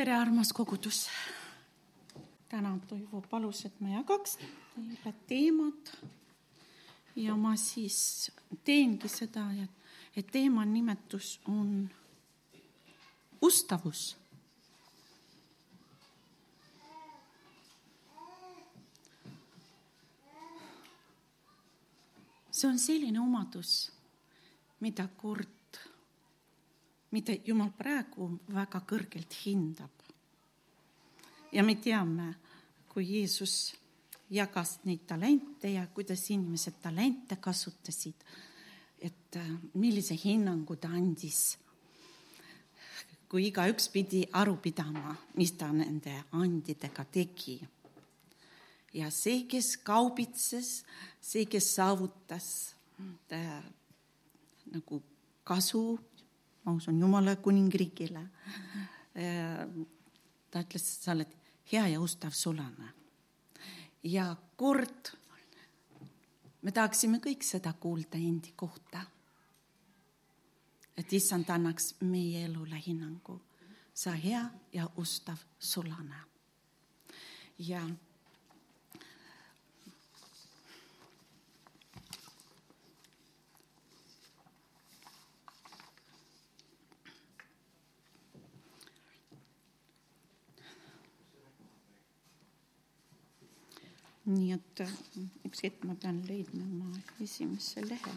tere, armas kogudus. täna Toivo palus, et ma jagaks teile teemat ja ma siis teengi seda, et, et teema nimetus on ustavus. see on selline omadus, mida kord mida Jumal praegu väga kõrgelt hindab. ja me teame, kui Jeesus jagas neid talente ja kuidas inimesed talente kasutasid, et äh, millise hinnangu ta andis, kui igaüks pidi aru pidama, mis ta nende andidega tegi. ja see, kes kaubitses, see, kes saavutas ta, äh, nagu kasu ma usun Jumala kuningriigile. ta ütles, sa oled hea ja ustav sulane. ja kord me tahaksime kõik seda kuulda endi kohta. et issand annaks meie elule hinnangu, sa hea ja ustav sulane. ja nii et üks hetk ma pean leidma oma esimese lehe.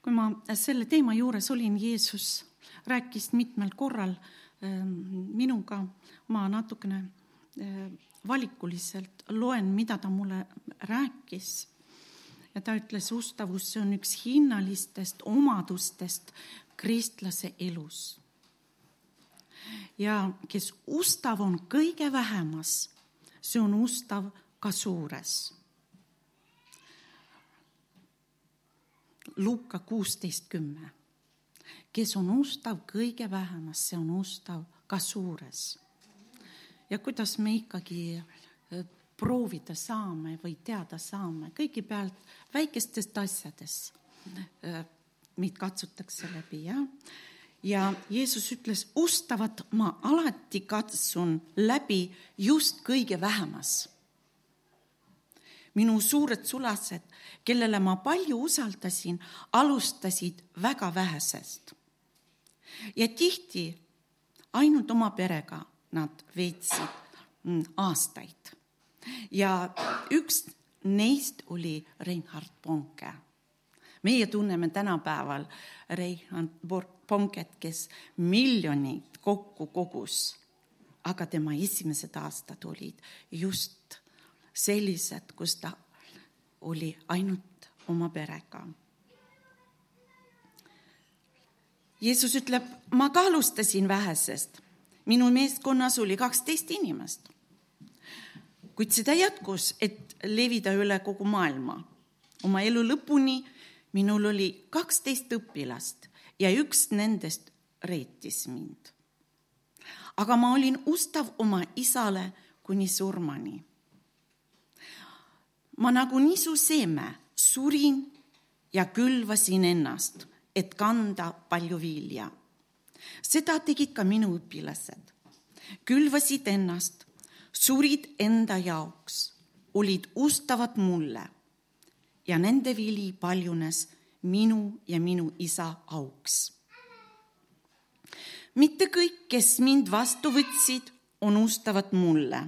kui ma selle teema juures olin, Jeesus rääkis mitmel korral minuga, ma natukene ehm, valikuliselt loen, mida ta mulle rääkis. ja ta ütles, ustavus, see on üks hinnalistest omadustest kristlase elus. ja kes ustav on kõige vähemas, see on ustav ka suures. Luuka kuusteist kümme kes on ustav kõige vähemas, see on ustav ka suures. ja kuidas me ikkagi äh, proovida saame või teada saame, kõigepealt väikestest asjadest äh, meid katsutakse läbi, jah. ja Jeesus ütles, ustavat ma alati katsun läbi just kõige vähemas. minu suured sulased, kellele ma palju usaldasin, alustasid väga vähesest ja tihti ainult oma perega nad veetsid mm, aastaid. ja üks neist oli Reinhard Bonke. meie tunneme tänapäeval Reinhard Bonket, kes miljoneid kokku kogus, aga tema esimesed aastad olid just sellised, kus ta oli ainult oma perega Jeesus ütleb, ma ka alustasin vähesest. minu meeskonnas oli kaksteist inimest. kuid seda jätkus, et levida üle kogu maailma. oma elu lõpuni minul oli kaksteist õpilast ja üks nendest reetis mind. aga ma olin ustav oma isale kuni surmani. ma nagu nisu seeme surin ja külvasin ennast et kanda palju vilja. seda tegid ka minu õpilased. külvasid ennast, surid enda jaoks, olid ustavad mulle ja nende vili paljunes minu ja minu isa auks. mitte kõik, kes mind vastu võtsid, on ustavad mulle,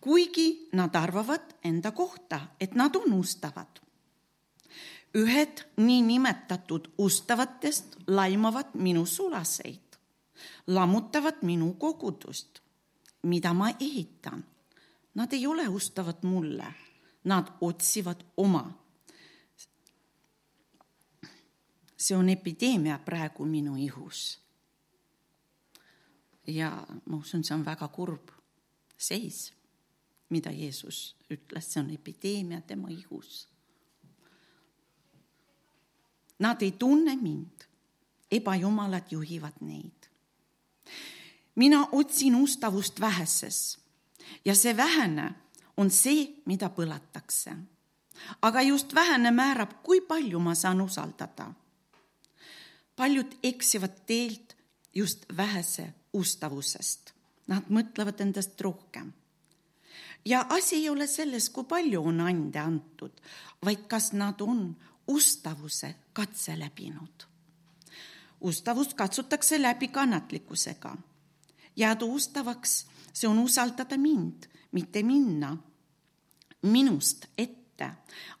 kuigi nad arvavad enda kohta, et nad on ustavad ühed niinimetatud ustavatest laimavad minu sulaseid, lammutavad minu kogudust, mida ma ehitan. Nad ei ole ustavad mulle, nad otsivad oma. see on epideemia praegu minu ihus. ja ma usun, see on väga kurb seis, mida Jeesus ütles, see on epideemia tema ihus Nad ei tunne mind, ebajumalad juhivad neid. mina otsin ustavust väheses ja see vähene on see, mida põlatakse. aga just vähene määrab, kui palju ma saan usaldada. paljud eksivad teelt just vähese ustavusest. Nad mõtlevad endast rohkem. ja asi ei ole selles, kui palju on ande antud, vaid kas nad on ustavuse katse läbinud. ustavust katsutakse läbi kannatlikkusega. jääda ustavaks, see on usaldada mind, mitte minna minust ette,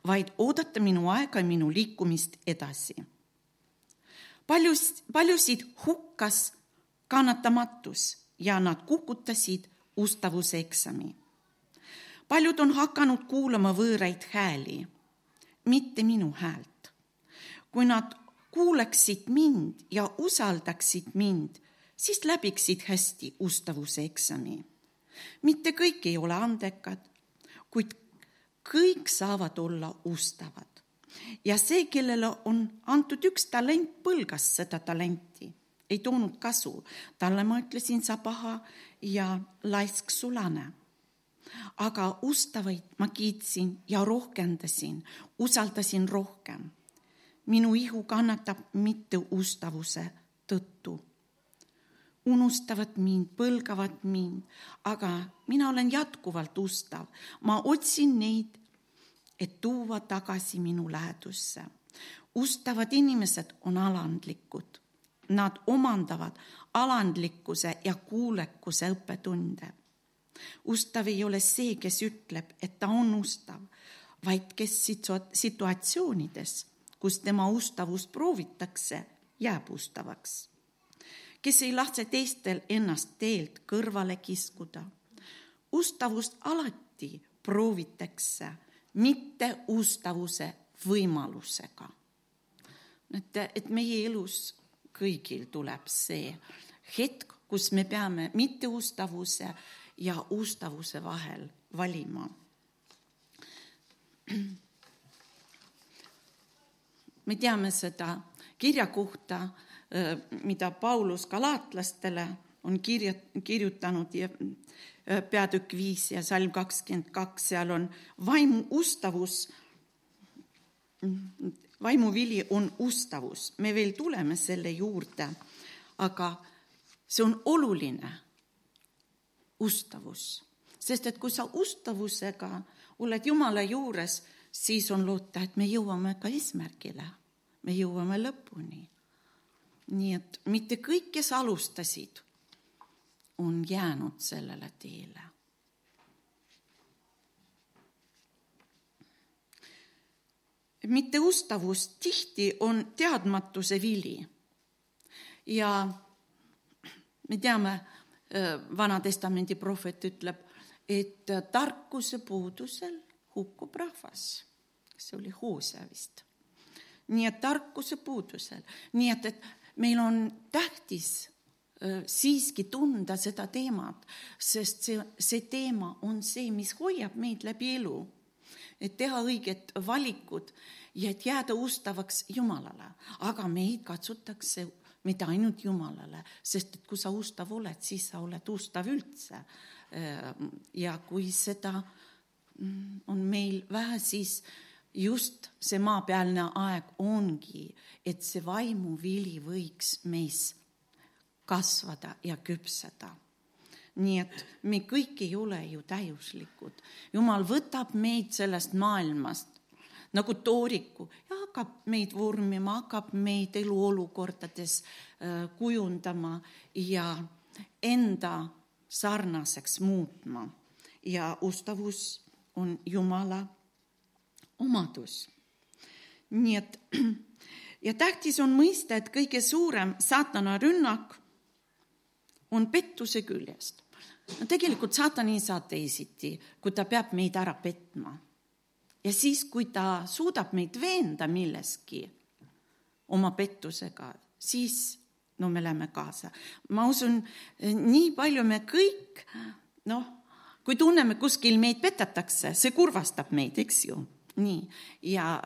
vaid oodata minu aega ja minu liikumist edasi. paljus, paljusid hukkas kannatamatus ja nad kukutasid ustavuse eksami. paljud on hakanud kuulama võõraid hääli, mitte minu häält. kui nad kuulaksid mind ja usaldaksid mind, siis läbiksid hästi ustavuse eksami. mitte kõik ei ole andekad, kuid kõik saavad olla ustavad. ja see, kellele on antud üks talent, põlgas seda talenti ei toonud kasu. talle ma ütlesin, sa paha ja laisk sulane. Aga ustavaid ma kiitsin ja rohkendasin, usaldasin rohkem. minu ihu kannatab mitteustavuse tõttu. unustavad mind, põlgavad mind, aga mina olen jätkuvalt ustav. ma otsin neid, et tuua tagasi minu lähedusse. ustavad inimesed on alandlikud Nad omandavad alandlikkuse ja kuulekuse õppetunde. Ustav ei ole see, kes ütleb, et ta on ustav, vaid kes situatsioonides, kus tema ustavust proovitakse, jääb ustavaks. kes ei lase teistel ennast teelt kõrvale kiskuda. ustavust alati proovitakse mitte ustavuse võimalusega. et, et meie elus kõigil tuleb see hetk, kus me peame mitteustavuse ja ustavuse vahel valima. me teame seda kirjakohta, mida Paulus galaatlastele on kirja, kirjutanud ja peatükk viis ja salm kakskümmend kaks, seal on vaimu ustavus vaimuvili on ustavus, me veel tuleme selle juurde, aga see on oluline ustavus, sest et kui sa ustavusega oled Jumala juures, siis on loota, et me jõuame ka eesmärgile, me jõuame lõpuni. nii et mitte kõik, kes alustasid, on jäänud sellele teele mitteustavus tihti on teadmatuse vili. ja me teame, Vana-testamendi prohvet ütleb, et tarkuse puudusel hukkub rahvas. see oli Hoosea vist. nii et tarkuse puudusel, nii et, et meil on tähtis äh, siiski tunda seda teemat, sest see, see teema on see, mis hoiab meid läbi elu et teha õiged valikud ja et jääda ustavaks Jumalale, aga meid katsutakse mitte ainult Jumalale, sest et kui sa ustav oled, siis sa oled ustav üldse. ja kui seda mm, on meil vähe, siis just see maapealne aeg ongi, et see vaimuvili võiks meis kasvada ja küpseda nii et me kõik ei ole ju täiuslikud. jumal võtab meid sellest maailmast nagu tooriku ja hakkab meid vormima, hakkab meid eluolukordades äh, kujundama ja enda sarnaseks muutma. ja ustavus on Jumala omadus. nii et ja tähtis on mõista, et kõige suurem saatana rünnak on pettuse küljest no tegelikult saatan ei saa teisiti, kui ta peab meid ära petma. Ja siis, kui ta suudab meid veenda milleski oma pettusega, siis no me läheme kaasa. ma usun, nii palju me kõik, noh, kui tunneme, kuskil meid petatakse, see kurvastab meid, eks ju, nii, ja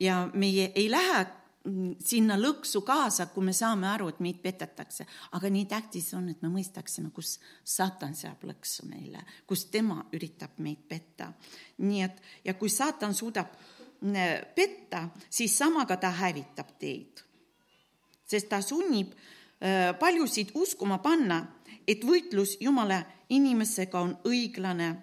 ja meie ei lähe sinna lõksu kaasa, kui me saame aru, et meid petetakse, aga nii tähtis on, et me mõistaksime, kus saatan seab lõksu meile, kus tema üritab meid petta. nii et ja kui saatan suudab äh, petta, siis samaga ta hävitab teid. sest ta sunnib äh, paljusid uskuma panna, et võitlus Jumala inimesega on õiglane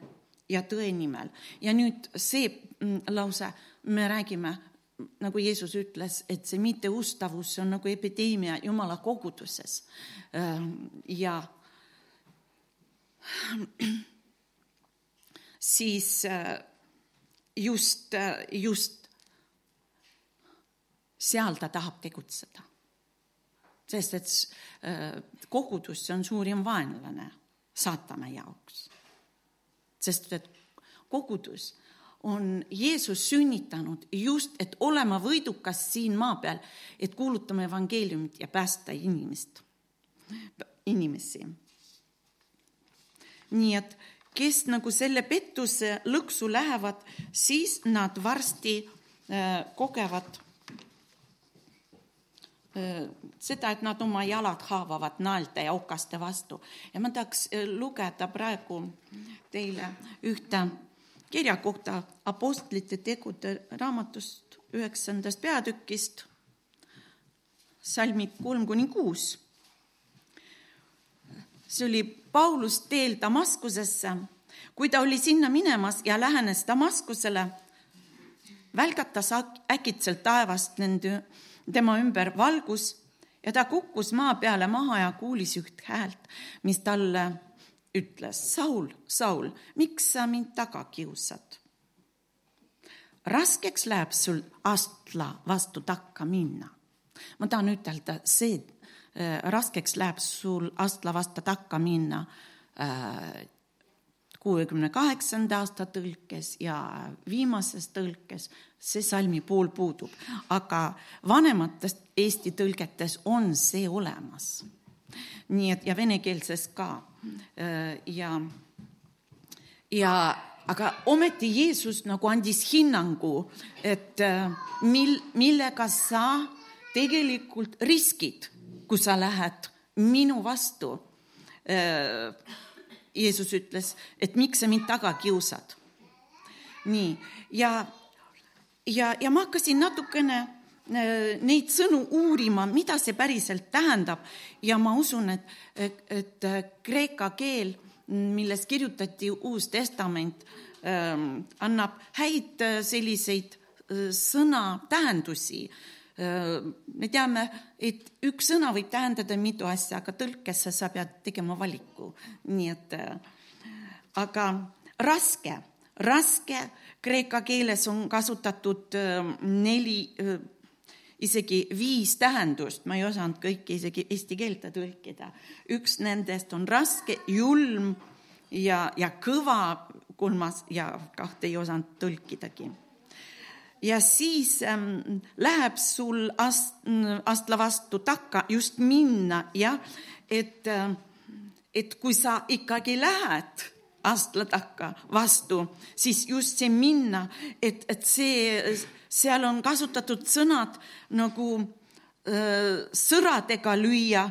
ja tõe nimel. ja nüüd see mm, lause, me räägime nagu Jeesus ütles, et see mitteustavus, on nagu epideemia Jumala koguduses. ja siis just, just seal ta tahab tegutseda. sest et kogudus, on suurim vaenlane saatana jaoks. sest et kogudus on Jeesus sünnitanud just, et olema võidukas siin maa peal, et kuulutame evangeeliumit ja päästa inimest, inimesi. nii et kes nagu selle pettuse lõksu lähevad, siis nad varsti äh, kogevad äh, seda, et nad oma jalad haavavad naelte ja okaste vastu ja ma tahaks äh, lugeda praegu teile ühte kirja kohta Apostlite tegude raamatust üheksandast peatükist, salmid kolm kuni kuus. see oli Paulus teel Damaskusesse. kui ta oli sinna minemas ja lähenes Damaskusele, välgatas äkitselt taevast nende, tema ümber valgus ja ta kukkus maa peale maha ja kuulis üht häält, mis talle ütles, Saul, Saul, miks sa mind taga kiusad? raskeks läheb sul astla vastu takka minna. ma tahan ütelda, see äh, raskeks läheb sul astla vastu takka minna äh, kuuekümne kaheksanda aasta tõlkes ja viimases tõlkes see salmi pool puudub, aga vanematest Eesti tõlgetes on see olemas. Nii et ja venekeelses ka Äh, ja, ja aga ometi Jeesus nagu andis hinnangu, et äh, mil, millega sa tegelikult riskid, kui sa lähed minu vastu. Äh, Jeesus ütles, et miks sa mind taga kiusad. nii, ja, ja, ja ma hakkasin natukene neid sõnu uurima, mida see päriselt tähendab ja ma usun, et, et, äh, kreeka keel, milles kirjutati Uus Testament, ähm, annab häid äh, selliseid sõna tähendusi. me teame, et üks sõna võib tähendada mitu asja, aga tõlkesse sa pead tegema valiku, nii et aga raske, raske kreeka keeles on kasutatud neli isegi viis tähendust, ma ei osanud kõiki isegi eesti keelde tõlkida. üks nendest on raske, julm ja, ja kõva, kolmas ja kahte ei osanud tõlkidagi. ja siis ähm, läheb sul ast-, astla vastu takka just minna, jah, et äh,, et kui sa ikkagi lähed astla takka vastu, siis just see minna, et, et see seal on kasutatud sõnad nagu öö, sõradega lüüa,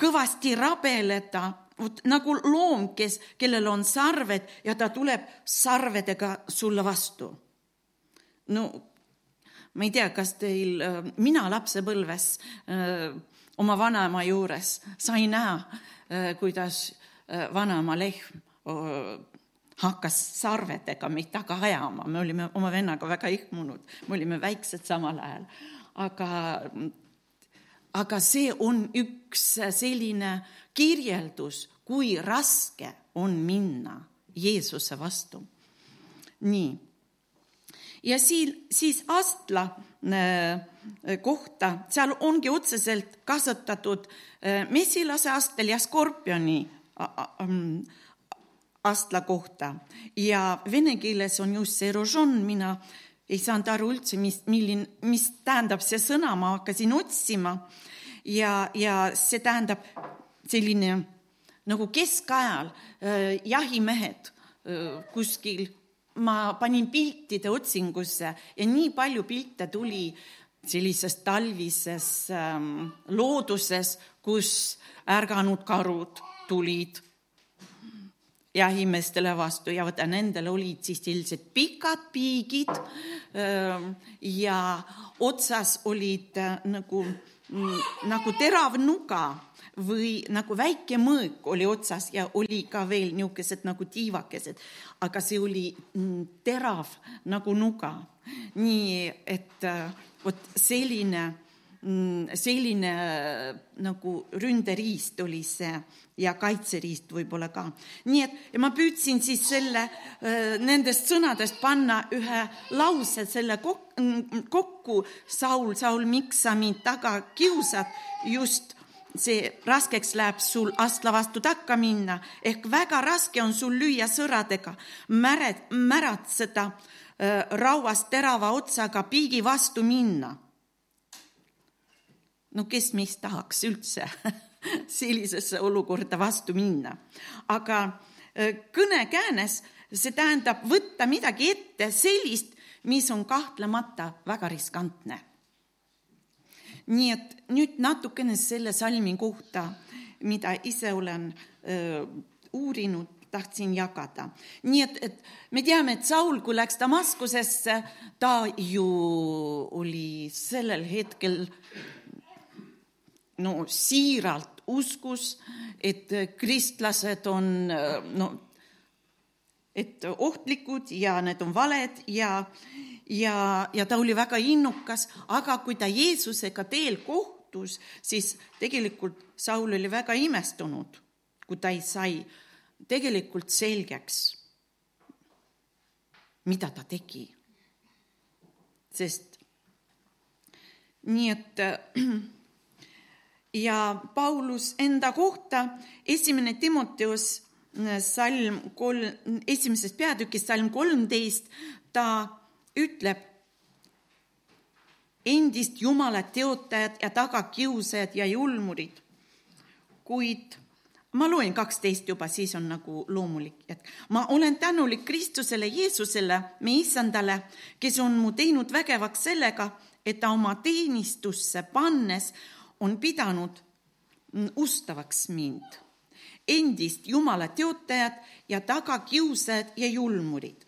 kõvasti rabeleda, vot nagu loom, kes, kellel on sarved ja ta tuleb sarvedega sulle vastu. no ma ei tea, kas teil, mina lapsepõlves öö, oma vanaema juures sain näha, kuidas vanaema lehm öö, hakkas sarvedega meid taga ajama, me olime oma vennaga väga ihmunud, me olime väiksed samal ajal, aga, aga see on üks selline kirjeldus, kui raske on minna Jeesuse vastu. nii. ja siin, siis Astla äh, kohta, seal ongi otseselt kasutatud äh, mesilase astel ja skorpioni astla kohta. Ja vene keeles on just see rožon, mina ei saanud aru üldse, mis, milline, mis tähendab see sõna, ma hakkasin otsima. Ja, ja see tähendab selline nagu keskajal äh, jahimehed äh, kuskil. Ma panin piltide otsingusse ja nii palju pilte tuli sellises talvises ähm, looduses, kus ärganud karud tulid jahimeestele vastu ja vaata, nendel olid siis sellised pikad piigid ja otsas olid äh, nagu, mm, nagu terav nuga või nagu väike mõõk oli otsas ja oli ka veel niisugused nagu tiivakesed, aga see oli mm, terav nagu nuga. nii et äh, vot selline, selline äh, nagu ründeriist oli see ja kaitseriist võib-olla ka. nii et ja ma püüdsin siis selle, äh, nendest sõnadest panna ühe lause selle mm, kokku. Saul, Saul, miks sa mind taga kiusad just see raskeks läheb sul astla vastu takka minna ehk väga raske on sul lüüa sõradega, märed, märatseda äh, rauast terava otsaga piigi vastu minna. No kes meist tahaks üldse sellisesse olukorda vastu minna, aga äh, kõnekäänes, see tähendab võtta midagi ette sellist, mis on kahtlemata väga riskantne nii et nüüd natukene selle salmi kohta, mida ise olen öö, uurinud, tahtsin jagada. nii et, et me teame, et Saul, kui läks Damaskusesse, ta ju oli sellel hetkel no siiralt uskus, et kristlased on no, et ohtlikud ja need on valed ja ja, ja ta oli väga innukas, aga kui ta Jeesusega teel kohtus, siis tegelikult Saul oli väga imestunud, kui ta ei sai tegelikult selgeks, mida ta tegi. sest nii et ja Paulus enda kohta, esimene Timoteus salm kolm, esimesest peatükist salm kolmteist, ta ütleb endist Jumala teotajad ja tagakiusajad ja julmurid. kuid ma loen kaksteist juba, siis on nagu loomulik jätk. ma olen tänulik Kristusele Jeesusele, meie issandale, kes on mu teinud vägevaks sellega, et ta oma teenistusse pannes on pidanud ustavaks mind. endist Jumala teotajad ja tagakiusajad ja julmurid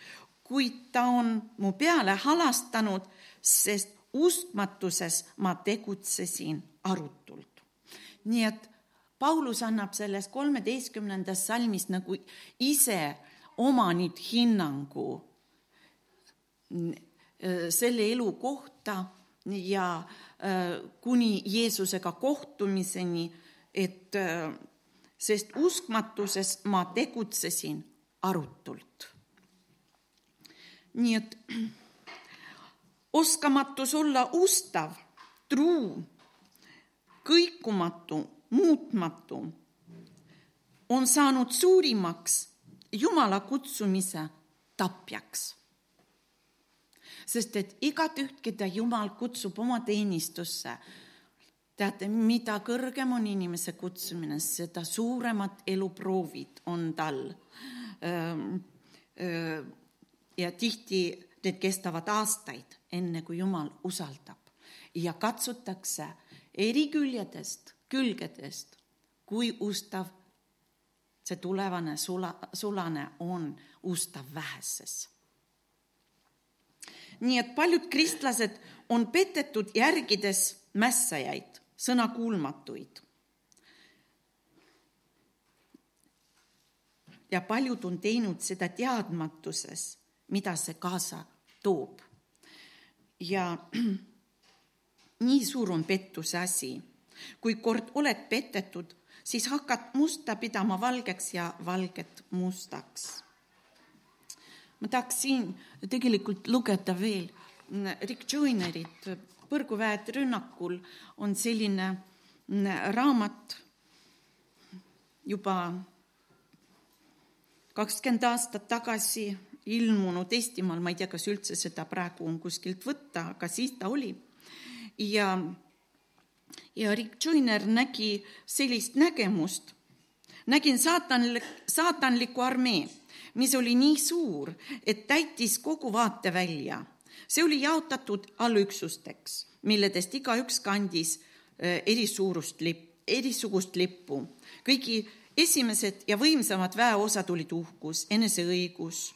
kuid ta on mu peale halastanud, sest uskmatuses ma tegutsesin arutult. nii et Paulus annab selles kolmeteistkümnendas salmis nagu ise oma nüüd hinnangu äh, selle elu kohta ja kuni Jeesusega kohtumiseni, et äh, sest uskmatuses ma tegutsesin arutult nii et oskamatus olla ustav, truu, kõikumatu, muutmatu on saanud suurimaks Jumala kutsumise tapjaks. Sest et igatüht, keda Jumal kutsub oma teenistusse, teate, mida kõrgem on inimese kutsumine, seda suuremad eluproovid on tal ja tihti need kestavad aastaid, enne kui Jumal usaldab ja katsutakse eri küljedest, külgedest, kui ustav see tulevane sula, sulane on ustav väheses. Nii et paljud kristlased on petetud järgides mässajaid, sõnakuulmatuid. ja paljud on teinud seda teadmatuses mida see kaasa toob. ja nii suur on pettuse asi. kui kord oled petetud, siis hakkad musta pidama valgeks ja valget mustaks. Ma tahaks siin tegelikult lugeda veel Rick Joynerit, Põrguväed rünnakul on selline raamat juba kakskümmend aastat tagasi ilmunud Eestimaal, ma ei tea, kas üldse seda praegu on kuskilt võtta, aga siis ta oli. ja, ja Rick Joyner nägi sellist nägemust. nägin saatanlik, saatanlikku armee, mis oli nii suur, et täitis kogu vaatevälja. see oli jaotatud allüksusteks, milledest igaüks kandis äh, eri suurust lipp, erisugust lippu. kõigi esimesed ja võimsamad väeosad olid uhkus, eneseõigus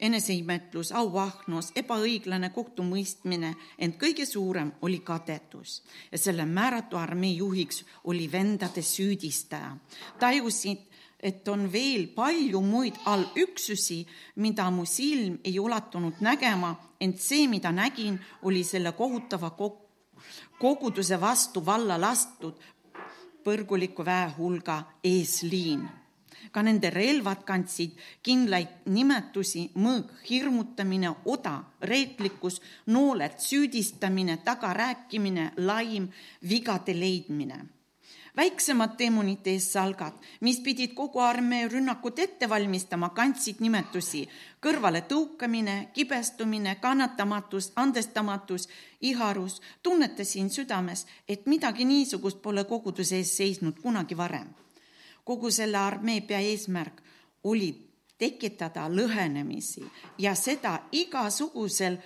eneseimetlus, auahnus, ebaõiglane kohtumõistmine, ent kõige suurem oli kadedus ja selle määratu armee juhiks oli vendade süüdistaja. tajusid, et on veel palju muid allüksusi, mida mu silm ei ulatunud nägema, ent see, mida nägin, oli selle kohutava koguduse vastu valla lastud põrguliku väehulga eesliin. Ka nende relvad kandsid kindlaid nimetusi, mõõg, hirmutamine, oda, reetlikkus, nooled, süüdistamine, tagarääkimine, laim, vigade leidmine väiksemad demonite eessalgad, mis pidid kogu armee rünnakut ette valmistama, kandsid nimetusi kõrvaletõukamine, kibestumine, kannatamatus, andestamatus, iharus. tunnetasin südames, et midagi niisugust pole koguduse ees seisnud kunagi varem kogu selle armee peaeesmärk oli tekitada lõhenemisi ja seda igasugusel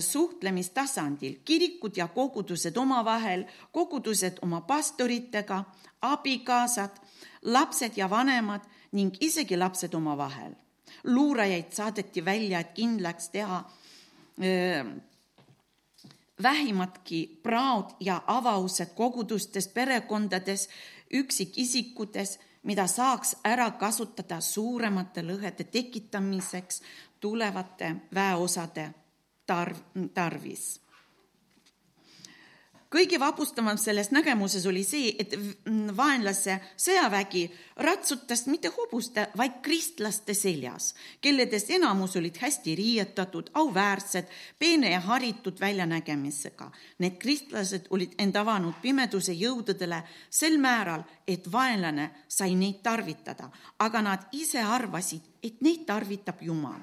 suhtlemistasandil, kirikud ja kogudused omavahel, kogudused oma pastoritega, abikaasad, lapsed ja vanemad ning isegi lapsed omavahel. luurajaid saadeti välja, et kindlaks teha äh, vähimatki praod ja avaused kogudustes, perekondades üksikisikutes, mida saaks ära kasutada suuremate lõhede tekitamiseks tulevate väeosade tarv, tarvis kõige vapustavam selles nägemuses oli see, et vaenlase sõjavägi ratsutas mitte hobuste, vaid kristlaste seljas, kelledest enamus olid hästi riietatud, auväärsed, peene ja haritud väljanägemisega. Need kristlased olid end avanud pimeduse jõududele sel määral, et vaenlane sai neid tarvitada, aga nad ise arvasid, et neid tarvitab Jumal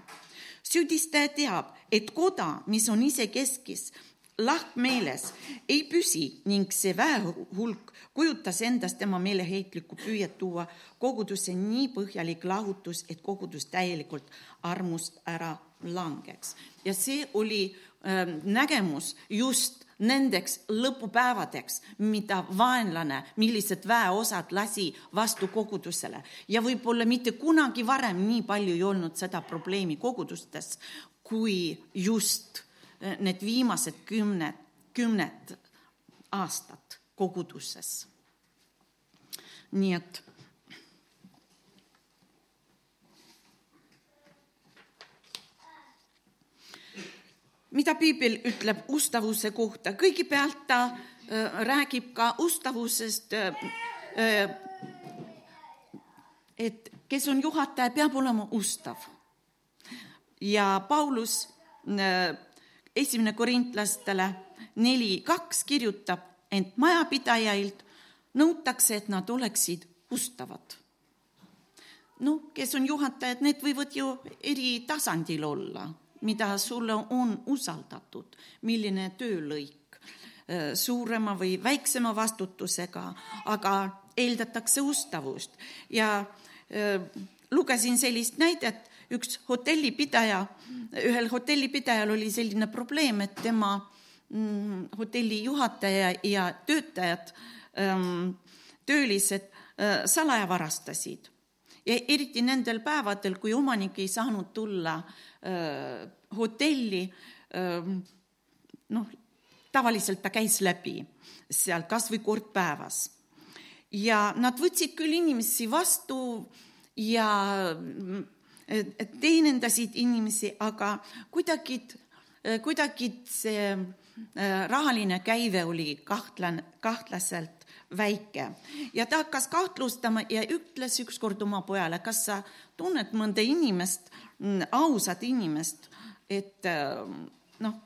süüdistaja teab, et koda, mis on isekeskis, lahkmeeles ei püsi ning see väehulk kujutas endast tema meeleheitlikku püüet tuua kogudusse nii põhjalik lahutus, et kogudus täielikult armust ära langeks. ja see oli äh, nägemus just nendeks lõpupäevadeks, mida vaenlane, millised väeosad lasi vastu kogudusele ja võib-olla mitte kunagi varem nii palju ei olnud seda probleemi kogudustes kui just need viimased kümned, kümned aastat koguduses. nii et mida piibel ütleb ustavuse kohta, kõigepealt ta äh, räägib ka ustavusest äh,. Äh, et kes on juhataja, peab olema ustav. ja Paulus äh, esimene korintlastele neli kaks kirjutab, ent majapidajailt nõutakse, et nad oleksid ustavad. noh, kes on juhatajad, need võivad ju eri tasandil olla, mida sulle on usaldatud, milline töölõik, äh, suurema või väiksema vastutusega, aga eeldatakse ustavust ja äh, lugesin sellist näidet üks hotellipidaja, ühel hotellipidajal oli selline probleem, et tema mm, hotelli juhataja ja töötajad, ähm, töölised äh, salaja varastasid. ja eriti nendel päevadel, kui omanik ei saanud tulla hotelli, ähm, noh, tavaliselt ta käis läbi seal kas või kord päevas. ja nad võtsid küll inimesi vastu ja teenindasid inimesi, aga kuidagi, kuidagi see äh, rahaline käive oli kahtlane, kahtlaselt väike ja ta hakkas kahtlustama ja ütles ükskord oma pojale, kas sa tunned mõnda inimest, mm, ausat inimest, et äh, noh,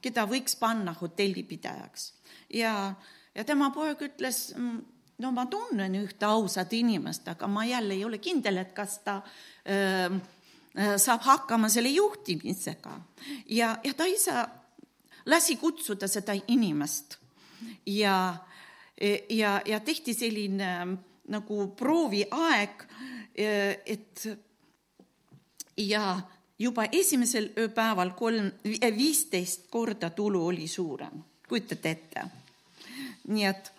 keda võiks panna hotellipidajaks ja, ja tema poeg ütles mm, no ma tunnen ühte ausat inimest, aga ma jälle ei ole kindel, et kas ta öö, ähm, äh, saab hakkama selle juhtimisega. ja, ja ta isa lasi kutsuda seda inimest ja, ja, ja tehti selline ähm, nagu prooviaeg, äh, et ja juba esimesel ööpäeval kolm, viisteist korda tulu oli suurem, kujutate ette? nii et,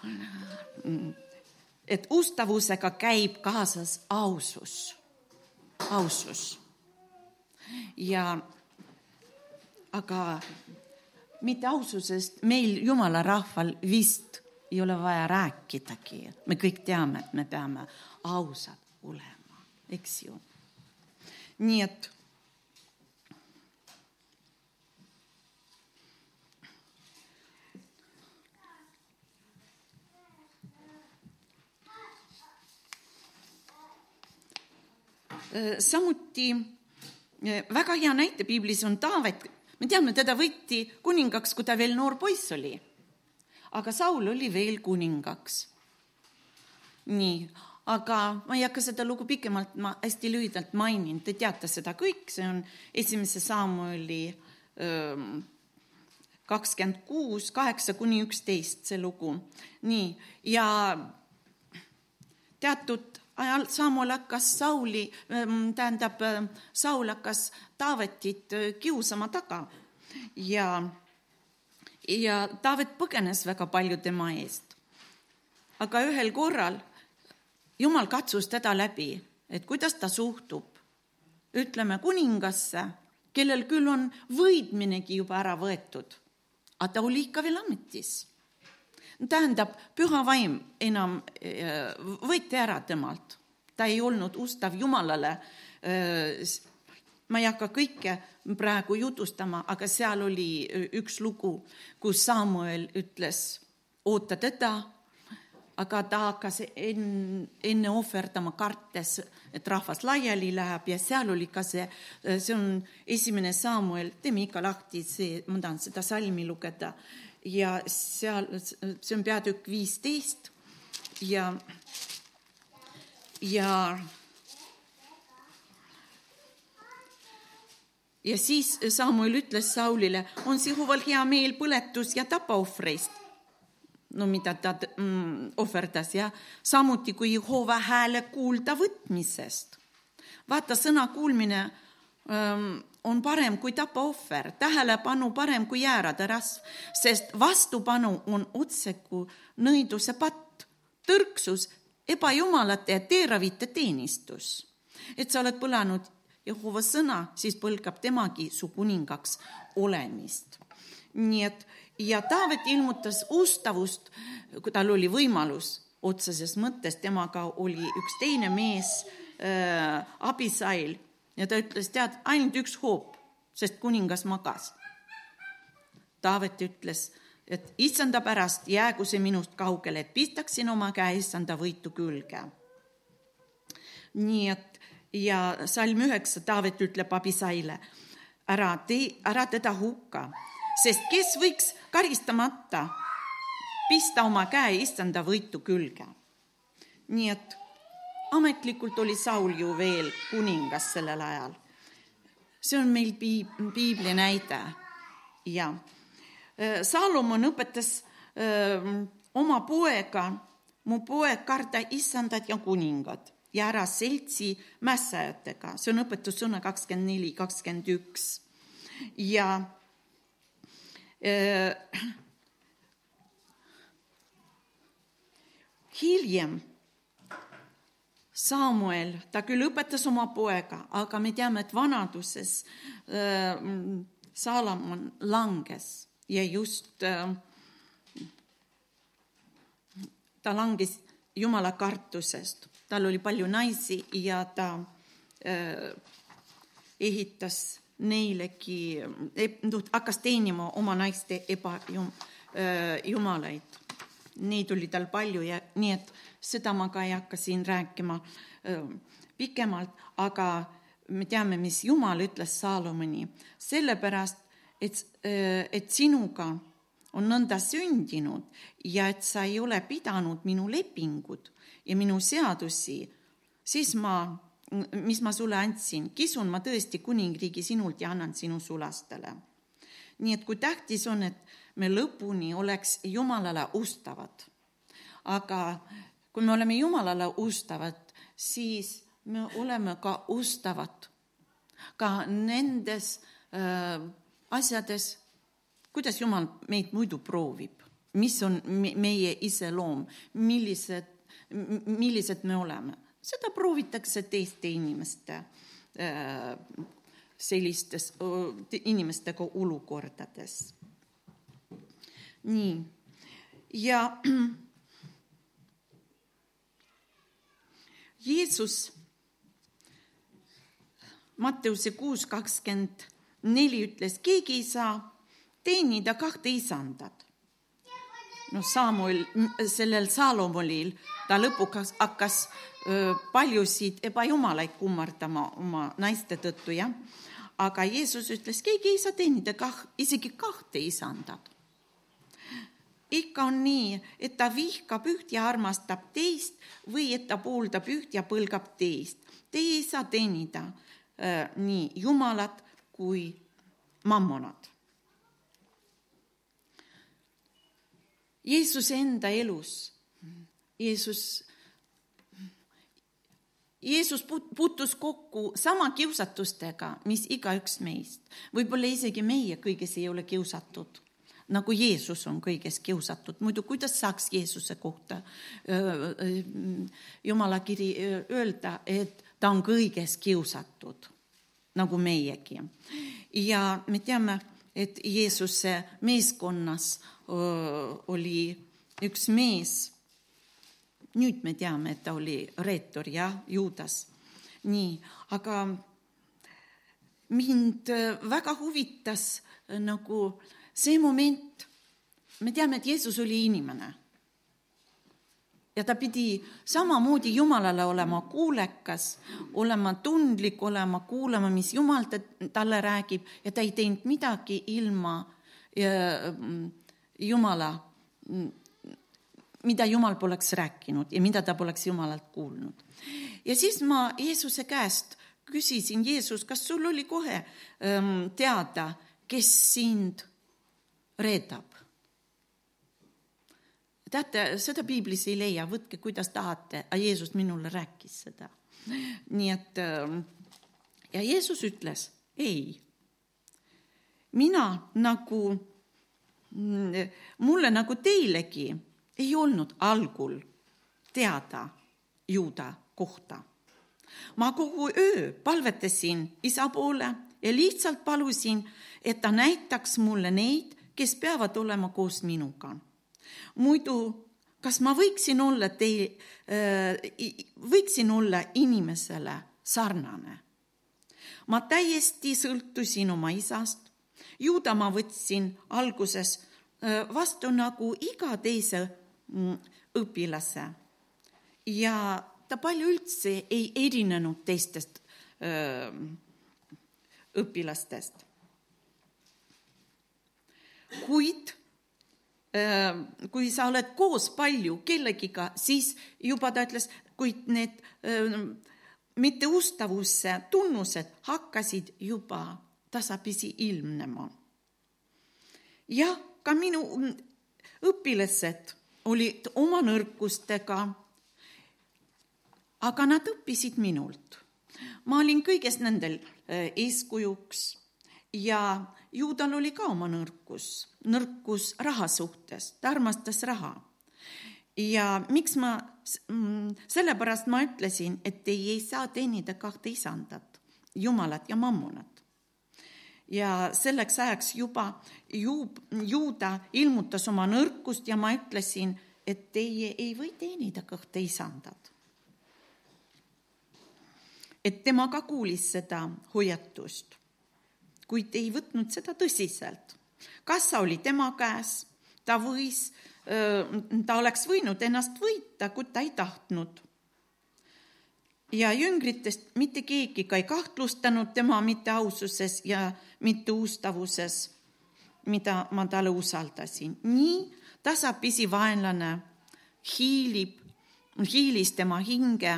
et ustavusega käib kaasas ausus, ausus. ja aga mitte aususest meil jumala rahval vist ei ole vaja rääkidagi, me kõik teame, et me peame ausad olema, eks ju. nii et samuti eh, väga hea näite piiblis on Taavet. me teame, teda võeti kuningaks, kui ta veel noor poiss oli. aga Saul oli veel kuningaks. nii, aga ma ei hakka seda lugu pikemalt, ma hästi lühidalt mainin, te teate seda kõik, see on esimese Samueli ähm, kakskümmend kuus, kaheksa kuni üksteist, see lugu. nii, ja teatud ajal Samuel hakkas Sauli, ähm, tähendab, ähm, Saul hakkas Taavetit äh, kiusama taga. Ja, ja Taavet põgenes väga palju tema eest. aga ühel korral Jumal katsus teda läbi, et kuidas ta suhtub, ütleme kuningasse, kellel küll on võidminegi juba ära võetud, aga ta oli ikka veel ametis tähendab, püha vaim enam äh, võeti ära temalt, ta ei olnud ustav Jumalale. Äh, ma ei hakka kõike praegu jutustama, aga seal oli äh, üks lugu, kus Samuel ütles, oota teda, aga ta hakkas enne, enne ohverdama, kartes, et rahvas laiali läheb ja seal oli ka see, see on esimene Samuel, teeme ikka lahti, see, ma tahan seda salmi lugeda ja seal, see on peatükk viisteist ja, ja ja siis Samuel ütles Saulile, on sihuval hea meel põletus ja tapaohvreist. no mida ta mm, ohverdas ja samuti kui Jehova hääle kuulda võtmisest. vaata, sõna kuulmine ähm, on parem kui tapaohver, tähelepanu parem kui jäärade rasv, sest vastupanu on otseku nõiduse patt, tõrksus, ebajumalate ja teeravite teenistus. et sa oled põlanud Jehova sõna, siis põlgab temagi su kuningaks olemist. nii et ja Taavet ilmutas ustavust, kui tal oli võimalus otseses mõttes, temaga oli üks teine mees äh,, Abisail ja ta ütles, tead, ainult üks hoop, sest kuningas magas. Taavet ütles, et issanda pärast jäägu see minust kaugele, et pistaksin oma käe issanda võitu külge. nii et ja salm üheksa, Taavet ütleb Abisaile, ära tee, ära teda hukka, sest kes võiks karistamata pista oma käe issanda võitu külge. nii et ametlikult oli Saul ju veel kuningas sellel ajal. see on meil piib-, piibli näide. Ja äh, Salomon õpetas öö, äh, oma poega, mu poeg, karda issandat ja kuningat ja ära seltsi mässajatega, see on õpetussõna kakskümmend neli, kakskümmend üks. Ja öö, äh, hiljem Samuel, ta küll õpetas oma poega, aga me teame, et vanaduses äh, Saalomon langes ja just äh, ta langes jumala kartusest, tal oli palju naisi ja ta äh, ehitas neilegi, hakkas teenima oma naiste ebajumalaid. Neid oli tal palju ja nii et seda ma ka ei hakka siin rääkima pikemalt, aga me teame, mis Jumal ütles Saalomoni, sellepärast et, et sinuga on nõnda sündinud ja et sa ei ole pidanud minu lepingut ja minu seadusi, siis ma, mis ma sulle andsin, kisun ma tõesti kuningriigi sinult ja annan sinu sulastele. Nii et kui tähtis on, et me lõpuni oleks Jumalale ustavad, aga kui me oleme Jumalale ustavad, siis me oleme ka ustavad ka nendes äh, asjades, kuidas Jumal meid muidu proovib, mis on meie iseloom, millised, millised me oleme, seda proovitakse teiste inimeste äh, sellistes inimestega olukordades. nii, ja Jeesus Matteuse kuus kakskümmend neli ütles, keegi ei saa teenida kahte isandat. noh, Samuel, sellel Saalomonil, ta lõpuks hakkas paljusid ebajumalaid kummardama oma naiste tõttu, jah. Aga Jeesus ütles, keegi ei saa teenida kah, isegi kahte isandat. ikka on nii, et ta vihkab üht ja armastab teist või et ta pooldab üht ja põlgab teist. Teie ei saa teenida Äh, nii jumalat kui mammonat. Jeesuse enda elus, Jeesus, Jeesus puutus kokku sama kiusatustega, mis igaüks meist. võib-olla isegi meie kõiges ei ole kiusatud nagu Jeesus on kõiges kiusatud, muidu kuidas saaks Jeesuse kohta Jumala kiri öelda, et ta on kõiges kiusatud, nagu meiegi. ja me teame, et Jeesuse meeskonnas oli üks mees. Nüüd me teame, et ta oli reetur, jah, Juudas. nii, aga mind väga huvitas nagu see moment, me teame, et Jeesus oli inimene ja ta pidi samamoodi Jumalale olema kuulekas, olema tundlik, olema, kuulama, mis Jumal talle räägib ja ta ei teinud midagi ilma mm, Jumala, mm, mida Jumal poleks rääkinud ja mida ta poleks Jumalalt kuulnud. ja siis ma Jeesuse käest küsisin, Jeesus, kas sul oli kohe ähm, teada, kes sind reedab? teate, seda piiblis ei leia, võtke, kuidas tahate, aga Jeesus minule rääkis seda. nii et ähm, ja Jeesus ütles ei. mina nagu, mm, mulle nagu teilegi ei olnud algul teada juuda kohta. ma kogu öö palvetasin isa poole ja lihtsalt palusin, et ta näitaks mulle neid, kes peavad olema koos minuga muidu kas ma võiksin olla tei-, äh, võiksin olla inimesele sarnane? ma täiesti sõltusin oma isast, ju ta ma võtsin alguses äh, vastu nagu iga teise õpilase ja ta palju üldse ei erinenud teistest öö, õpilastest. kuid kui sa oled koos palju kellegiga, siis juba ta ütles, kuid need mitteustavusse tunnused hakkasid juba tasapisi ilmnema. jah, ka minu õpilased olid oma nõrkustega, aga nad õppisid minult. ma olin kõiges nendel eh, eeskujuks ja ju tal oli ka oma nõrkus, nõrkus raha suhtes, ta armastas raha. ja miks ma, mm, sellepärast ma ütlesin, et ei, ei saa teenida kahte isandat, Jumalat ja Mammonat. Ja selleks ajaks juba ju, juuda ilmutas oma nõrkust ja ma ütlesin, et teie ei või teenida kahte isandat. et tema ka kuulis seda hoiatust kuid ei võtnud seda tõsiselt. kassa oli tema käes, ta võis, ta oleks võinud ennast võita, kuid ta ei tahtnud. Ja jüngritest mitte keegi ka ei kahtlustanud tema mitteaususes ja mitteustavuses, mida ma talle usaldasin. nii tasapisi vaenlane hiilib, hiilis tema hinge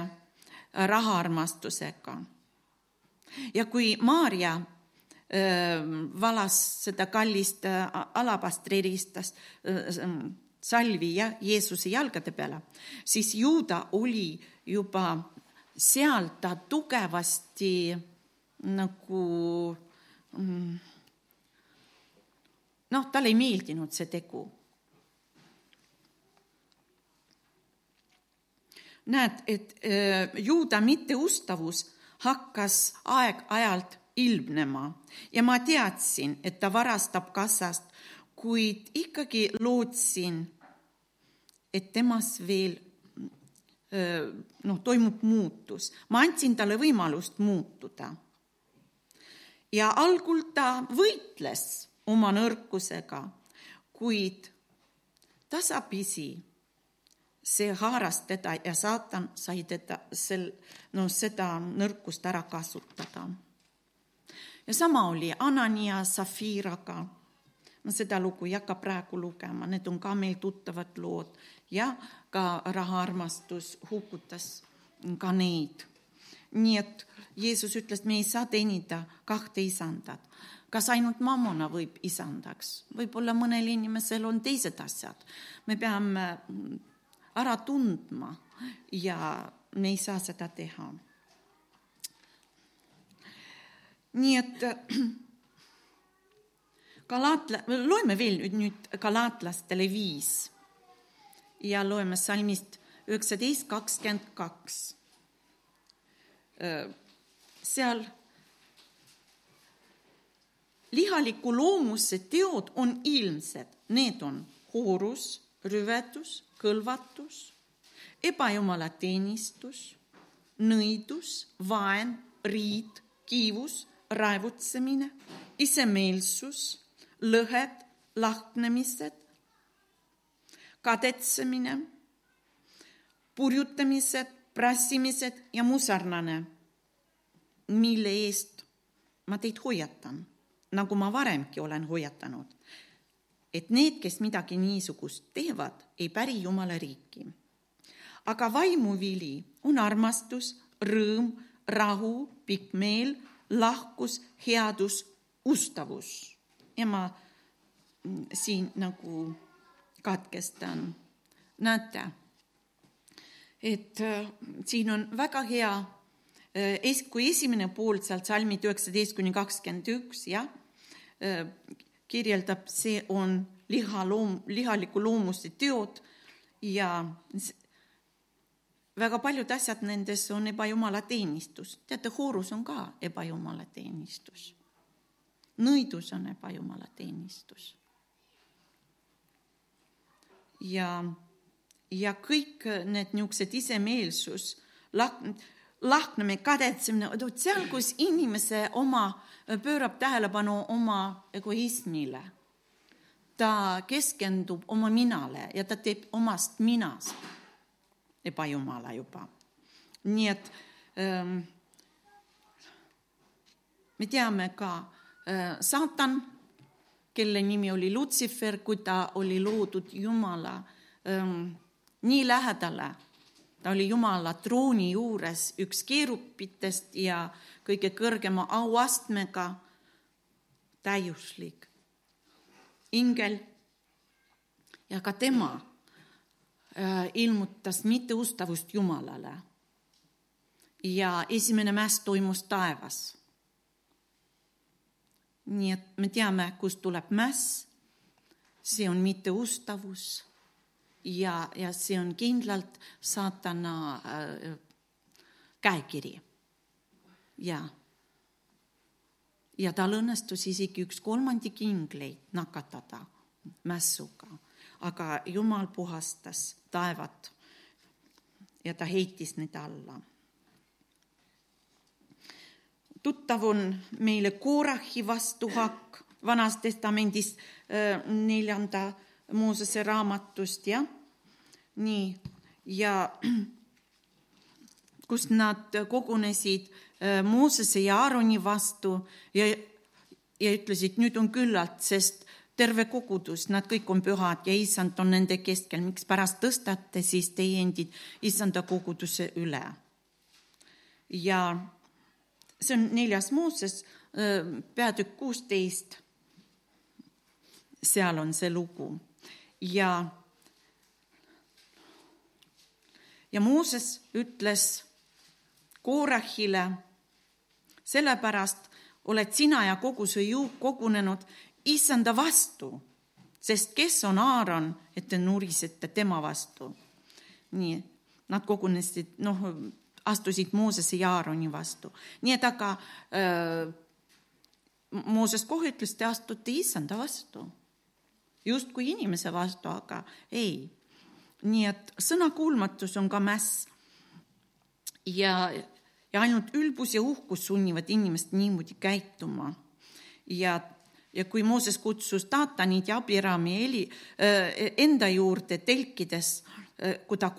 rahaarmastusega. ja kui Maarja valas seda kallist alabastriristast salvi ja Jeesuse jalgade peale, siis juuda oli juba seal ta tugevasti nagu mm, noh, talle ei meeldinud see tegu. näed, et äh, juuda mitteustavus hakkas aeg-ajalt ilmnema ja ma teadsin, et ta varastab kassast, kuid ikkagi lootsin, et temas veel noh, toimub muutus. ma andsin talle võimalust muutuda. ja algul ta võitles oma nõrkusega, kuid tasapisi see haaras teda ja saatan sai teda sel, no seda nõrkust ära kasutada. ja sama oli Anania Safiraga. ma seda lugu ei hakka praegu lugema, need on ka meil tuttavad lood ja ka rahaarmastus hukutas ka neid. nii et Jeesus ütles, me ei saa teenida kahte isandat kas ainult mammona võib isandaks, võib-olla mõnel inimesel on teised asjad. me peame ära tundma ja me ei saa seda teha. nii et Galaatla, loeme veel nüüd, nüüd galaatlastele viis ja loeme salmist üheksateist kakskümmend kaks. seal lihaliku loomuse teod on ilmsed, need on hoorus, rüvedus, kõlvatus, ebajumala teenistus, nõidus, vaen, riid, kiivus, raevutsemine, isemeelsus, lõhed, lahknemised, kadetsemine, purjutamised, prassimised ja muu sarnane, mille eest ma teid hoiatan nagu ma varemgi olen hoiatanud, et need, kes midagi niisugust teevad, ei päri Jumala riiki. aga vaimuvili on armastus, rõõm, rahu, pikk meel, lahkus, headus, ustavus. ja ma siin nagu katkestan. näete, et äh, siin on väga hea äh,, kui esimene pool sealt salmid üheksateist kuni kakskümmend üks, jah Äh, kirjeldab, see on lihaloom, lihaliku loomuse teod ja väga paljud asjad nendes on ebajumala teenistus. teate, hoorus on ka ebajumala teenistus. nõidus on ebajumala teenistus. Ja, ja kõik need niisugused isemeelsus, lahk-, lahknemine, kadetsemine, vot seal, kus inimese oma pöörab tähelepanu oma egoismile. ta keskendub oma minale ja ta teeb omast minast ebajumala juba. nii et ähm, me teame ka äh, saatan, kelle nimi oli Lutsifer, kui ta oli loodud Jumala ähm, nii lähedale ta oli Jumala trooni juures üks keerupitest ja kõige kõrgema auastmega täiuslik ingel. ja ka tema äh, ilmutas mitteustavust Jumalale. ja esimene mäss toimus taevas. Nii et me teame, kust tuleb mäss. see on mitteustavus ja, ja see on kindlalt saatana äh, käekiri. ja, ja tal õnnestus isegi üks kolmandik ingleid nakatada mässuga, aga Jumal puhastas taevat ja ta heitis need alla. Tuttav on meile Korahi vastuhakk Vanas Testamendis äh, neljanda Moosese raamatust, jah. nii, ja kus nad kogunesid äh, Moosese ja Aaroni vastu ja, ja ütlesid, nüüd on küllalt, sest terve kogudus, nad kõik on pühad ja issand on nende keskel, mikspärast tõstate siis teie endid issanda koguduse üle. ja see on neljas Mooses, peatükk kuusteist. seal on see lugu ja, ja Mooses ütles Koorahile sellepärast oled sina ja kogu su jõuk kogunenud issanda vastu, sest kes on Aaron, et te nurisete tema vastu? nii, nad kogunesid, noh, astusid Moosese ja Aaroni vastu, nii et aga äh, Mooses kohe ütles, te astute issanda vastu, justkui inimese vastu, aga ei. nii et sõnakuulmatus on ka mäss. ja, ja ainult ülbus ja uhkus sunnivad inimest niimoodi käituma. ja, ja kui Mooses kutsus Tatanit ja Abirami Eli enda juurde telkides kui ta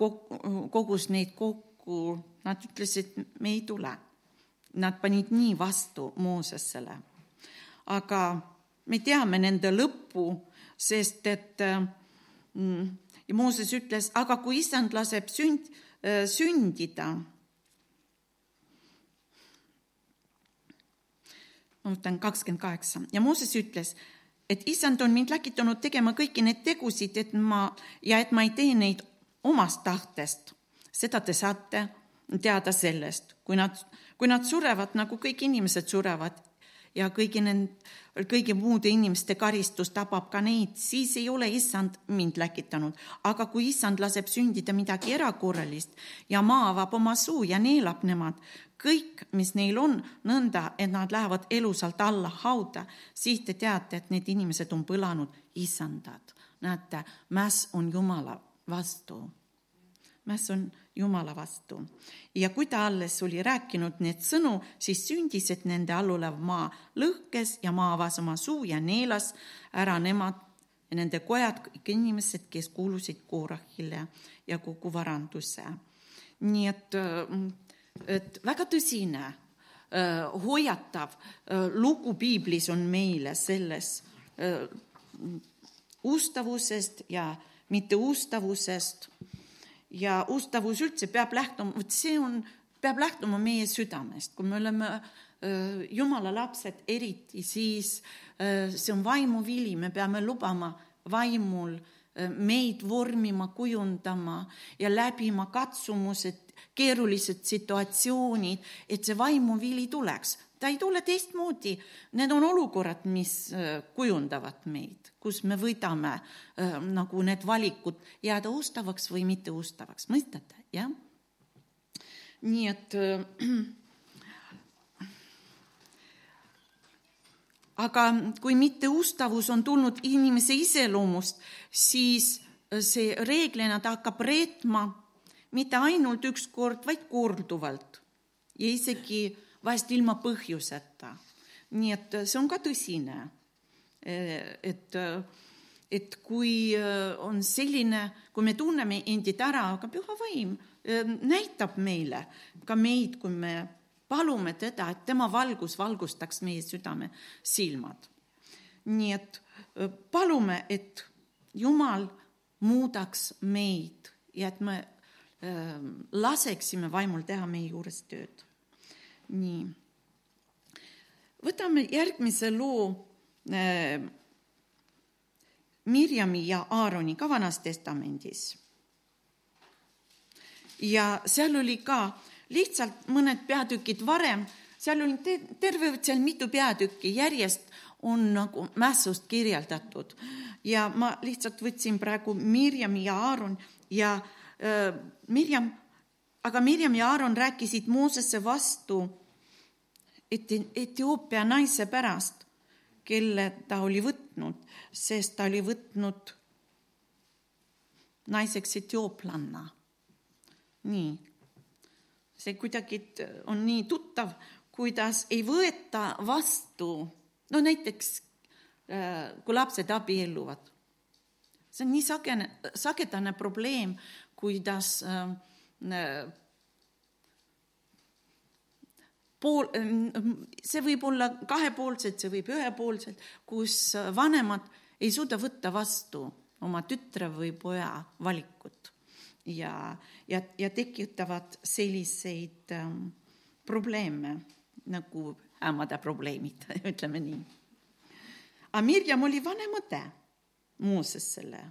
kogus neid kokku, nad ütlesid, me ei tule. Nad panid nii vastu Moosesele aga me teame nende lõppu, sest et mm, ja Mooses ütles, aga kui issand laseb sünd, sündida, ma võtan kakskümmend kaheksa ja Mooses ütles, et issand on mind läkitanud tegema kõiki neid tegusid, et ma ja et ma ei tee neid omast tahtest. seda te saate teada sellest, kui nad, kui nad surevad, nagu kõik inimesed surevad ja kõigi nende, kõigi muude inimeste karistus tabab ka neid, siis ei ole issand mind läkitanud. aga kui issand laseb sündida midagi erakorralist ja maa avab oma suu ja neelab nemad, kõik, mis neil on, nõnda, et nad lähevad elusalt alla hauda, siis te teate, et need inimesed on põlanud issandad. näete, mäss on Jumala vastu. mäss on Jumala vastu. ja kui ta alles oli rääkinud need sõnu, siis sündis, et nende allulev maa lõhkes ja maa avas oma suu ja neelas ära nemad nende kojad, kõik inimesed, kes kuulusid Korahile ja kogu varanduse. nii et, et väga tõsine hoiatav lugu piiblis on meile selles ustavusest ja mitteustavusest ja ustavus üldse peab lähtuma, vot see on, peab lähtuma meie südamest, kui me oleme öö, jumala lapsed eriti, siis öö, see on vaimuvili, me peame lubama vaimul öö, meid vormima, kujundama ja läbima katsumused, keerulised situatsioonid, et see vaimuvili tuleks ta ei tule teistmoodi. Need on olukorrad, mis kujundavad meid, kus me võidame nagu need valikud jääda ustavaks või mitte ustavaks, mõistate, jah? nii et äh, aga kui mitteustavus on tulnud inimese iseloomust, siis see reeglina ta hakkab reetma mitte ainult üks kord, vaid korduvalt ja isegi vahest ilma põhjuseta. nii et äh, see on ka tõsine. Äh, et, äh, et kui on selline, kui me tunneme endid ära, aga püha vaim näitab meile ka meid, kui me palume teda, et tema valgus valgustaks meie südame silmad. nii et palume, et Jumal muudaks meid ja et me laseksime vaimul teha meie juures tööd nii. võtame järgmise loo äh, Mirjami ja Aaroni ka Vanas Testamendis. ja seal oli ka lihtsalt mõned peatükid varem, seal oli te terve seal mitu peatükki järjest on nagu mässust kirjeldatud. Ja ma lihtsalt võtsin praegu Mirjami ja Aaron ja äh, Mirjam aga Mirjam ja Aaron rääkisid Moosesse vastu Etioopia naise pärast, kelle ta oli võtnud, sest ta oli võtnud naiseks etiooplanna. nii, see kuidagi on nii tuttav, kuidas ei võeta vastu, no näiteks äh, kui lapsed abielluvad. see on nii sagene, sagedane probleem, kuidas äh, Äh, pool, see võib olla kahepoolselt, see võib ühepoolselt, kus vanemad ei suuda võtta vastu oma tütre või poja valikut ja, ja, ja tekitavad selliseid ähm, probleeme nagu ämmade probleemid, ütleme nii. aga Mirjam oli vanem õde Moosesele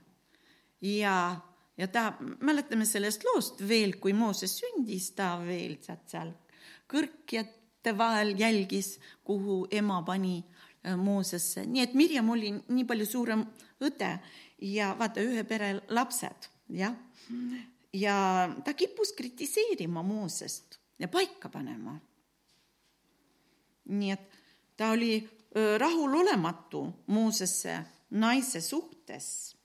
ja ja ta, mäletame sellest loost veel, kui Mooses sündis, ta veel sealt seal kõrk ja vahel jälgis, kuhu ema pani äh, Moosesse, nii et Mirjam oli nii palju suurem õde ja vaata, ühe pere lapsed, jah. Ja ta kippus kritiseerima Moosest ja paika panema. nii et ta oli rahulolematu Moosesse naise suhtes.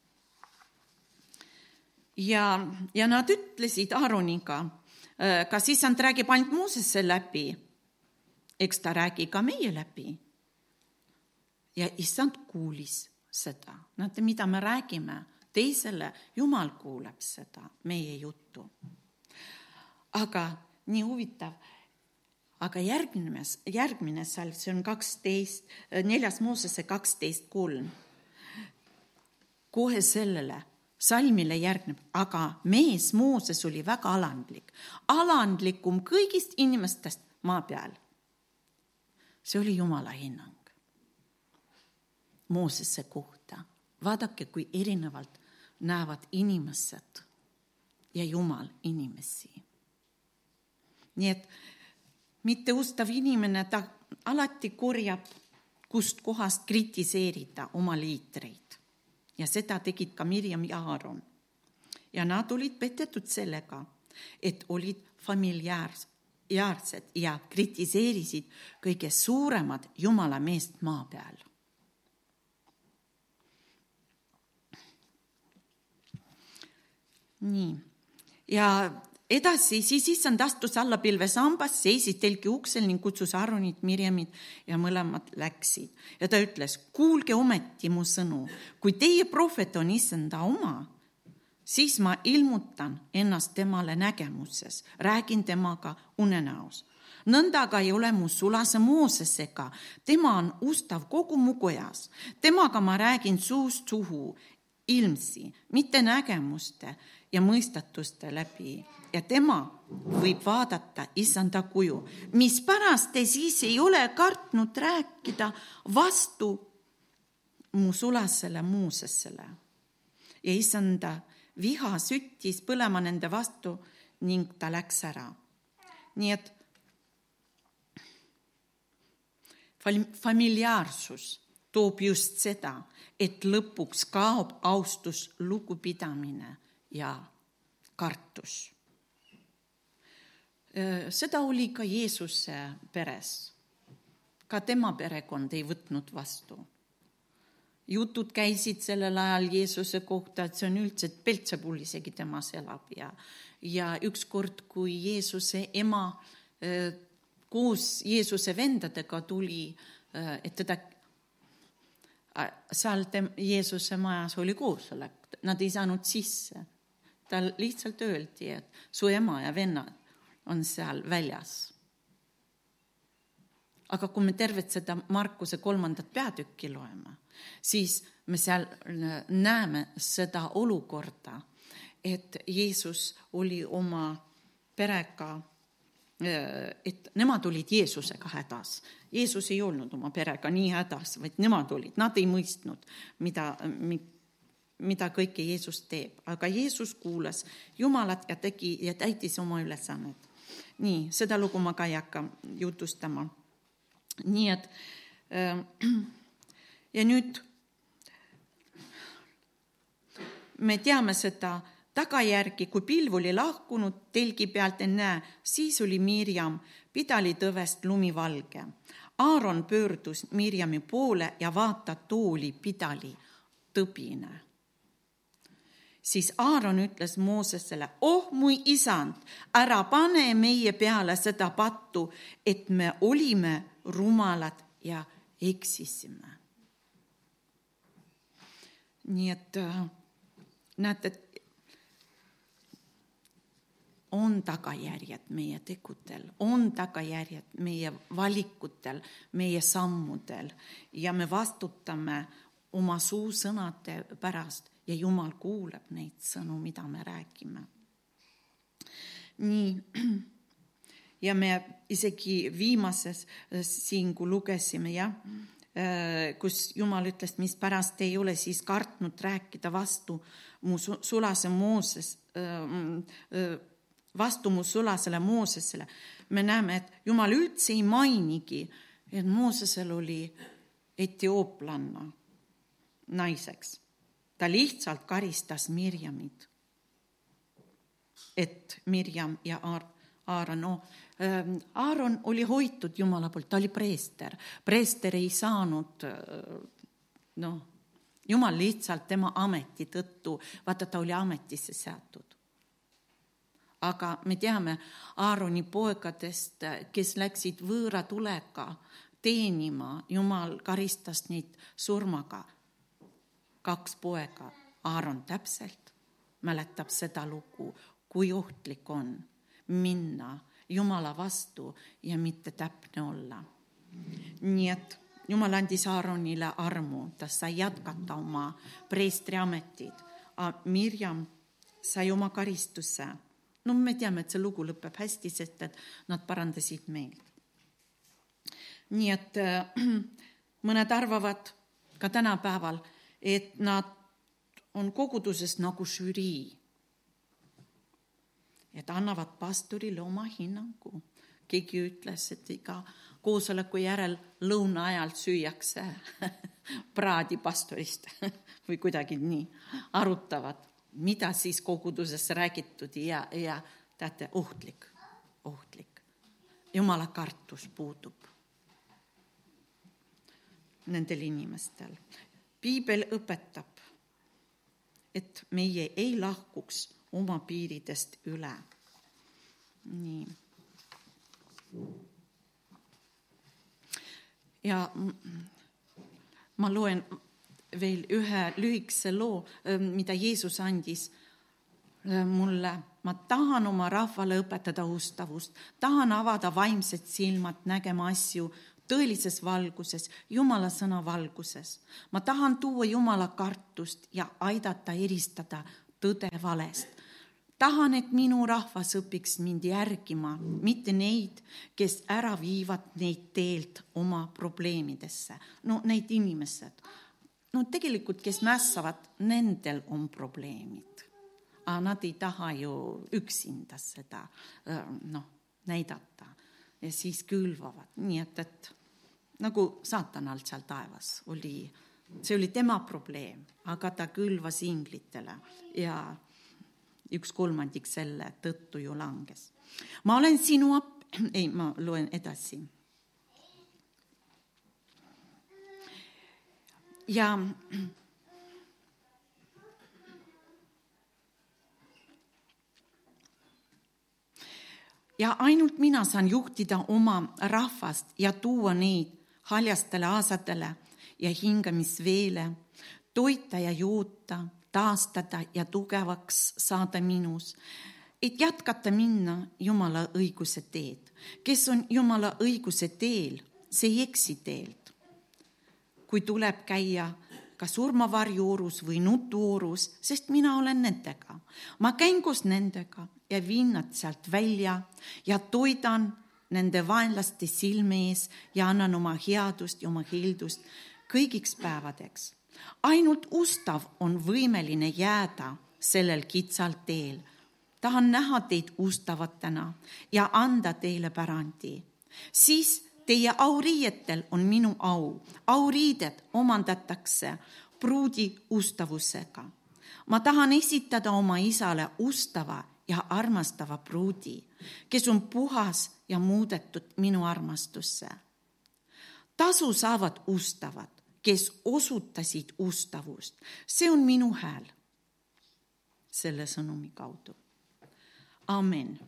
ja, ja nad ütlesid Aaroniga, kas issand räägib ainult Moosesse läbi, eks ta räägi ka meie läbi. ja issand kuulis seda, näete, mida me räägime teisele, Jumal kuuleb seda meie juttu. aga nii huvitav, aga järgmine, järgmine salv, see on kaksteist, neljas Moosese kaksteist kolm kohe sellele salmile järgneb, aga mees Mooses oli väga alandlik, alandlikum kõigist inimestest maa peal. see oli Jumala hinnang Moosese kohta. Vaadake, kui erinevalt näevad inimesed ja Jumal inimesi. nii et mitteustav inimene, ta alati korjab, kust kohast kritiseerida oma liitreid ja seda tegid ka Mirjam ja Aaron. ja nad olid petetud sellega, et olid familiaarsed ja kritiseerisid kõige suuremad jumala meest maa peal. Nii, ja edasi, siis issand astus alla pilvesambast, seisis telgi uksel ning kutsus Aaronit, Mirjamit ja mõlemad läksid. ja ta ütles, kuulge ometi mu sõnu, kui teie prohvet on issanda oma, siis ma ilmutan ennast temale nägemuses, räägin temaga unenäos. nõnda aga ei ole mu sulase Moosesega, tema on ustav kogu mu kojas, temaga ma räägin suust suhu, ilmsi, mitte nägemuste ja mõistatuste läbi ja tema võib vaadata issanda kuju, mispärast te siis ei ole kartnud rääkida vastu mu sulasele Moosesele. ja issanda viha süttis põlema nende vastu ning ta läks ära. nii et familiaarsus toob just seda, et lõpuks kaob austus, lugupidamine ja kartus seda oli ka Jeesuse peres. ka tema perekond ei võtnud vastu. jutud käisid sellel ajal Jeesuse kohta, et see on üldse, et Peltsepul isegi temas elab ja, ja ükskord, kui Jeesuse ema koos Jeesuse vendadega tuli, et teda seal tem-, Jeesuse majas oli koosolek, nad ei saanud sisse. Tal lihtsalt öeldi, et su ema ja vennad on seal väljas. aga kui me tervet seda Markuse kolmandat peatükki loeme, siis me seal näeme seda olukorda, et Jeesus oli oma perega, et nemad olid Jeesusega hädas. Jeesus ei olnud oma perega nii hädas, vaid nemad olid, nad ei mõistnud, mida, mida kõike Jeesus teeb, aga Jeesus kuulas Jumalat ja tegi ja täitis oma ülesannet nii, seda lugu ma ka ei hakka jutustama. nii et äh, ja nüüd me teame seda tagajärgi, kui pilv oli lahkunud telgi pealt, ennäe, siis oli Mirjam pidalitõvest lumivalge. Aaron pöördus Mirjami poole ja vaata, too oli pidali tõbine siis Aaron ütles Moosesele, oh mu isand, ära pane meie peale seda pattu, et me olime rumalad ja eksisime. nii et äh, näete, on tagajärjed meie tegudel, on tagajärjed meie valikutel, meie sammudel ja me vastutame oma suusõnade pärast ja Jumal kuuleb neid sõnu, mida me räägime. nii, ja me isegi viimases siin, kui lugesime, jah, kus Jumal ütles, mispärast ei ole siis kartnud rääkida vastu mu sulase Mooses vastumusulasele Moosesele, me näeme, et Jumal üldse ei mainigi, et Moosesel oli etiooplanna naiseks. Ta lihtsalt karistas Mirjamit. et Mirjam ja Aar-, Aaron, no ähm, Aaron oli hoitud Jumala poolt, ta oli preester, preester ei saanud äh, noh, Jumal lihtsalt tema ameti tõttu, vaata, ta oli ametisse seatud. aga me teame Aaroni poegadest, kes läksid võõra tulega teenima, Jumal karistas neid surmaga. Kaks poega, Aaron täpselt mäletab seda lugu, kui ohtlik on minna Jumala vastu ja mitte täpne olla. nii et Jumal andis Aaronile armu, ta sai jätkata oma preestriametit. Mirjam sai oma karistuse. no me teame, et see lugu lõpeb hästi, sest et nad parandasid meelt. nii et äh, mõned arvavad ka tänapäeval, et nad on koguduses nagu žürii et annavad pastorile oma hinnangu. keegi ütles, et iga koosoleku järel lõuna ajal süüakse praadi pastorist või kuidagi nii, arutavad, mida siis koguduses räägitud ja, ja teate, ohtlik, ohtlik. jumala kartus puudub nendel inimestel. Piibel õpetab, et meie ei lahkuks oma piiridest üle. nii. ja ma loen veel ühe lühikese loo, mida Jeesus andis mulle. ma tahan oma rahvale õpetada ustavust, tahan avada vaimsed silmad nägema asju tõelises valguses, Jumala sõna valguses. ma tahan tuua Jumala kartust ja aidata eristada tõde valest tahan, et minu rahvas õpiks mind järgima, mitte neid, kes ära viivad neid teelt oma probleemidesse. no need inimesed, no tegelikult, kes mässavad, nendel on probleemid. aga nad ei taha ju üksinda seda noh, näidata ja siis külvavad, nii et, et nagu saatanal seal taevas oli, see oli tema probleem, aga ta külvas inglitele ja üks kolmandik selle tõttu ju langes. ma olen sinu ap-, ei, ma loen edasi. ja ja ainult mina saan juhtida oma rahvast ja tuua neid haljastele aasadele ja hingamisveele, toita ja juuta taastada ja tugevaks saada minus, et jätkata minna Jumala õiguse teed. kes on Jumala õiguse teel, see ei eksi teelt. kui tuleb käia ka surmavarjuurus või nutuurus, sest mina olen nendega. ma käin koos nendega ja viin nad sealt välja ja toidan nende vaenlaste silme ees ja annan oma headust ja oma hildust kõigiks päevadeks ainult ustav on võimeline jääda sellel kitsal teel. tahan näha teid ustavatena ja anda teile pärandi. siis teie auriietel on minu au. auriided omandatakse pruudi ustavusega. ma tahan esitada oma isale ustava ja armastava pruudi, kes on puhas ja muudetud minu armastusse. tasu saavad ustavad, kes osutasid ustavust. see on minu hääl selle sõnumi kaudu. amen.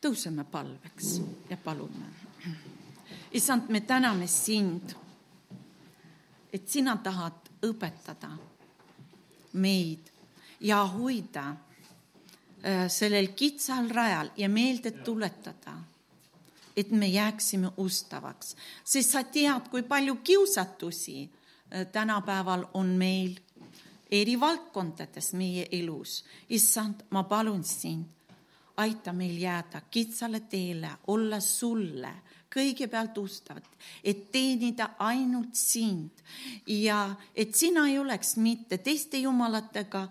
tõuseme palveks ja palume. issand, me täname sind, et sina tahad õpetada meid ja hoida äh, sellel kitsal rajal ja meelde tuletada et me jääksime ustavaks, sest sa tead, kui palju kiusatusi äh, tänapäeval on meil eri valdkondades meie elus. issand, ma palun sind, aita meil jääda kitsale teele, olla sulle kõigepealt ustavad, et teenida ainult sind. Ja et sina ei oleks mitte teiste jumalatega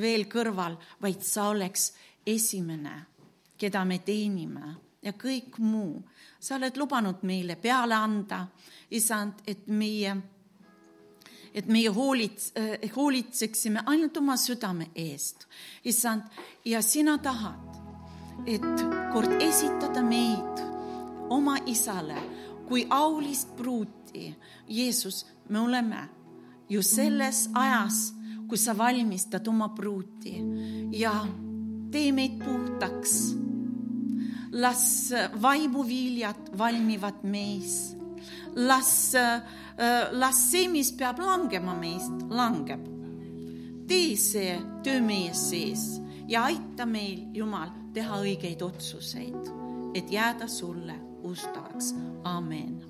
veel kõrval, vaid sa oleks esimene, keda me teenime ja kõik muu. sa oled lubanud meile peale anda, isand, et meie, et meie hoolits-, hoolitseksime ainult oma südame eest, isand, ja sina tahad, et kord esitada meid oma isale kui aulist pruuti. Jeesus, me oleme ju selles ajas, kui sa valmistad oma pruuti ja tee meid puhtaks. las vaimuviljad valmivad meis. las, las see, mis peab langema meist, langeb. tee see töö meie sees ja aita meil, Jumal, teha õigeid otsuseid, et jääda sulle ustavaks. amen